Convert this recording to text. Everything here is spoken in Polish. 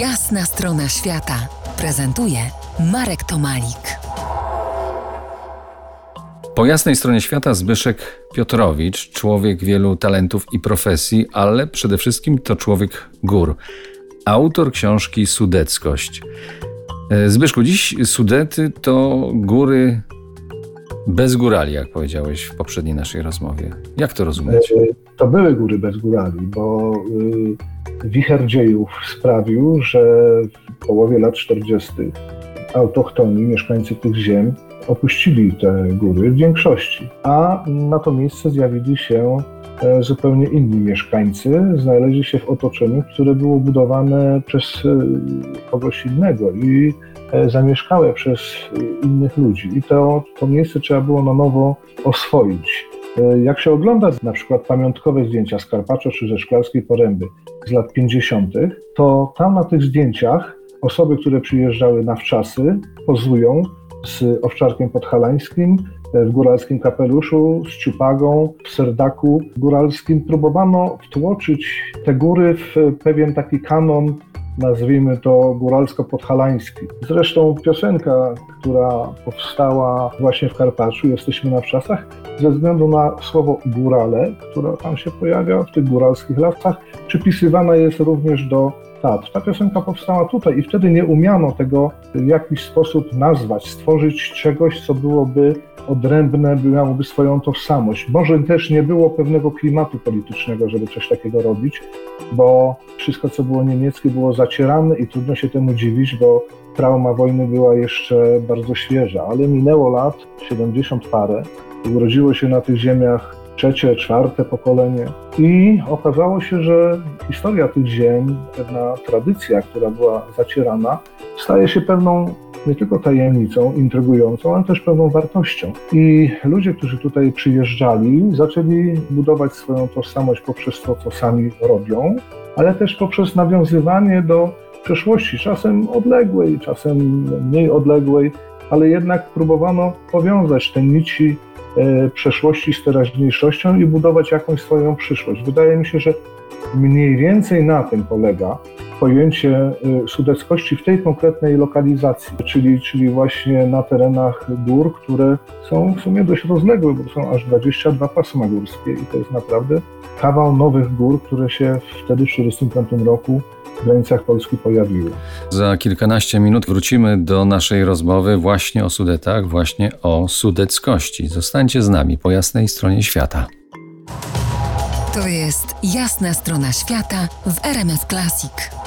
Jasna strona świata prezentuje Marek Tomalik. Po jasnej stronie świata Zbyszek Piotrowicz, człowiek wielu talentów i profesji, ale przede wszystkim to człowiek gór. Autor książki Sudeckość. E, Zbyszku, dziś Sudety to góry bez górali, jak powiedziałeś w poprzedniej naszej rozmowie. Jak to rozumieć? E, to były góry bez górali, bo y, wicher dziejów sprawił, że w połowie lat 40. autochtoni, mieszkańcy tych ziem, opuścili te góry w większości, a na to miejsce zjawili się e, zupełnie inni mieszkańcy, znaleźli się w otoczeniu, które było budowane przez e, kogoś innego i e, zamieszkałe przez innych ludzi. I to, to miejsce trzeba było na nowo oswoić. Jak się ogląda na przykład pamiątkowe zdjęcia z Karpacza czy ze Szklarskiej Poręby z lat 50., to tam na tych zdjęciach osoby, które przyjeżdżały na wczasy, pozują z owczarkiem podhalańskim, w góralskim kapeluszu, z ciupagą, w serdaku góralskim. Próbowano wtłoczyć te góry w pewien taki kanon, nazwijmy to góralsko-podhalański. Zresztą piosenka, która powstała właśnie w Karpaczu, Jesteśmy na wczasach, ze względu na słowo górale, które tam się pojawia w tych góralskich lasach, przypisywana jest również do Tatr. Ta piosenka powstała tutaj i wtedy nie umiano tego w jakiś sposób nazwać, stworzyć czegoś, co byłoby odrębne, miałoby swoją tożsamość. Może też nie było pewnego klimatu politycznego, żeby coś takiego robić, bo wszystko, co było niemieckie, było zacierane i trudno się temu dziwić, bo trauma wojny była jeszcze bardzo świeża, ale minęło lat 70 parę, urodziło się na tych ziemiach trzecie, czwarte pokolenie. I okazało się, że historia tych ziem, pewna tradycja, która była zacierana, staje się pewną nie tylko tajemnicą intrygującą, ale też pewną wartością. I ludzie, którzy tutaj przyjeżdżali, zaczęli budować swoją tożsamość poprzez to, co sami robią, ale też poprzez nawiązywanie do przeszłości, czasem odległej, czasem mniej odległej, ale jednak próbowano powiązać te nici E, przeszłości z teraźniejszością i budować jakąś swoją przyszłość. Wydaje mi się, że mniej więcej na tym polega pojęcie e, sudeckości w tej konkretnej lokalizacji, czyli, czyli właśnie na terenach gór, które są w sumie dość rozległe, bo są aż 22 pasma górskie i to jest naprawdę kawał nowych gór, które się wtedy w 1945 roku w granicach Polski pojawiły. Za kilkanaście minut wrócimy do naszej rozmowy właśnie o Sudetach, właśnie o sudeckości. Zostańcie z nami po jasnej stronie świata. To jest jasna strona świata w RMS Classic.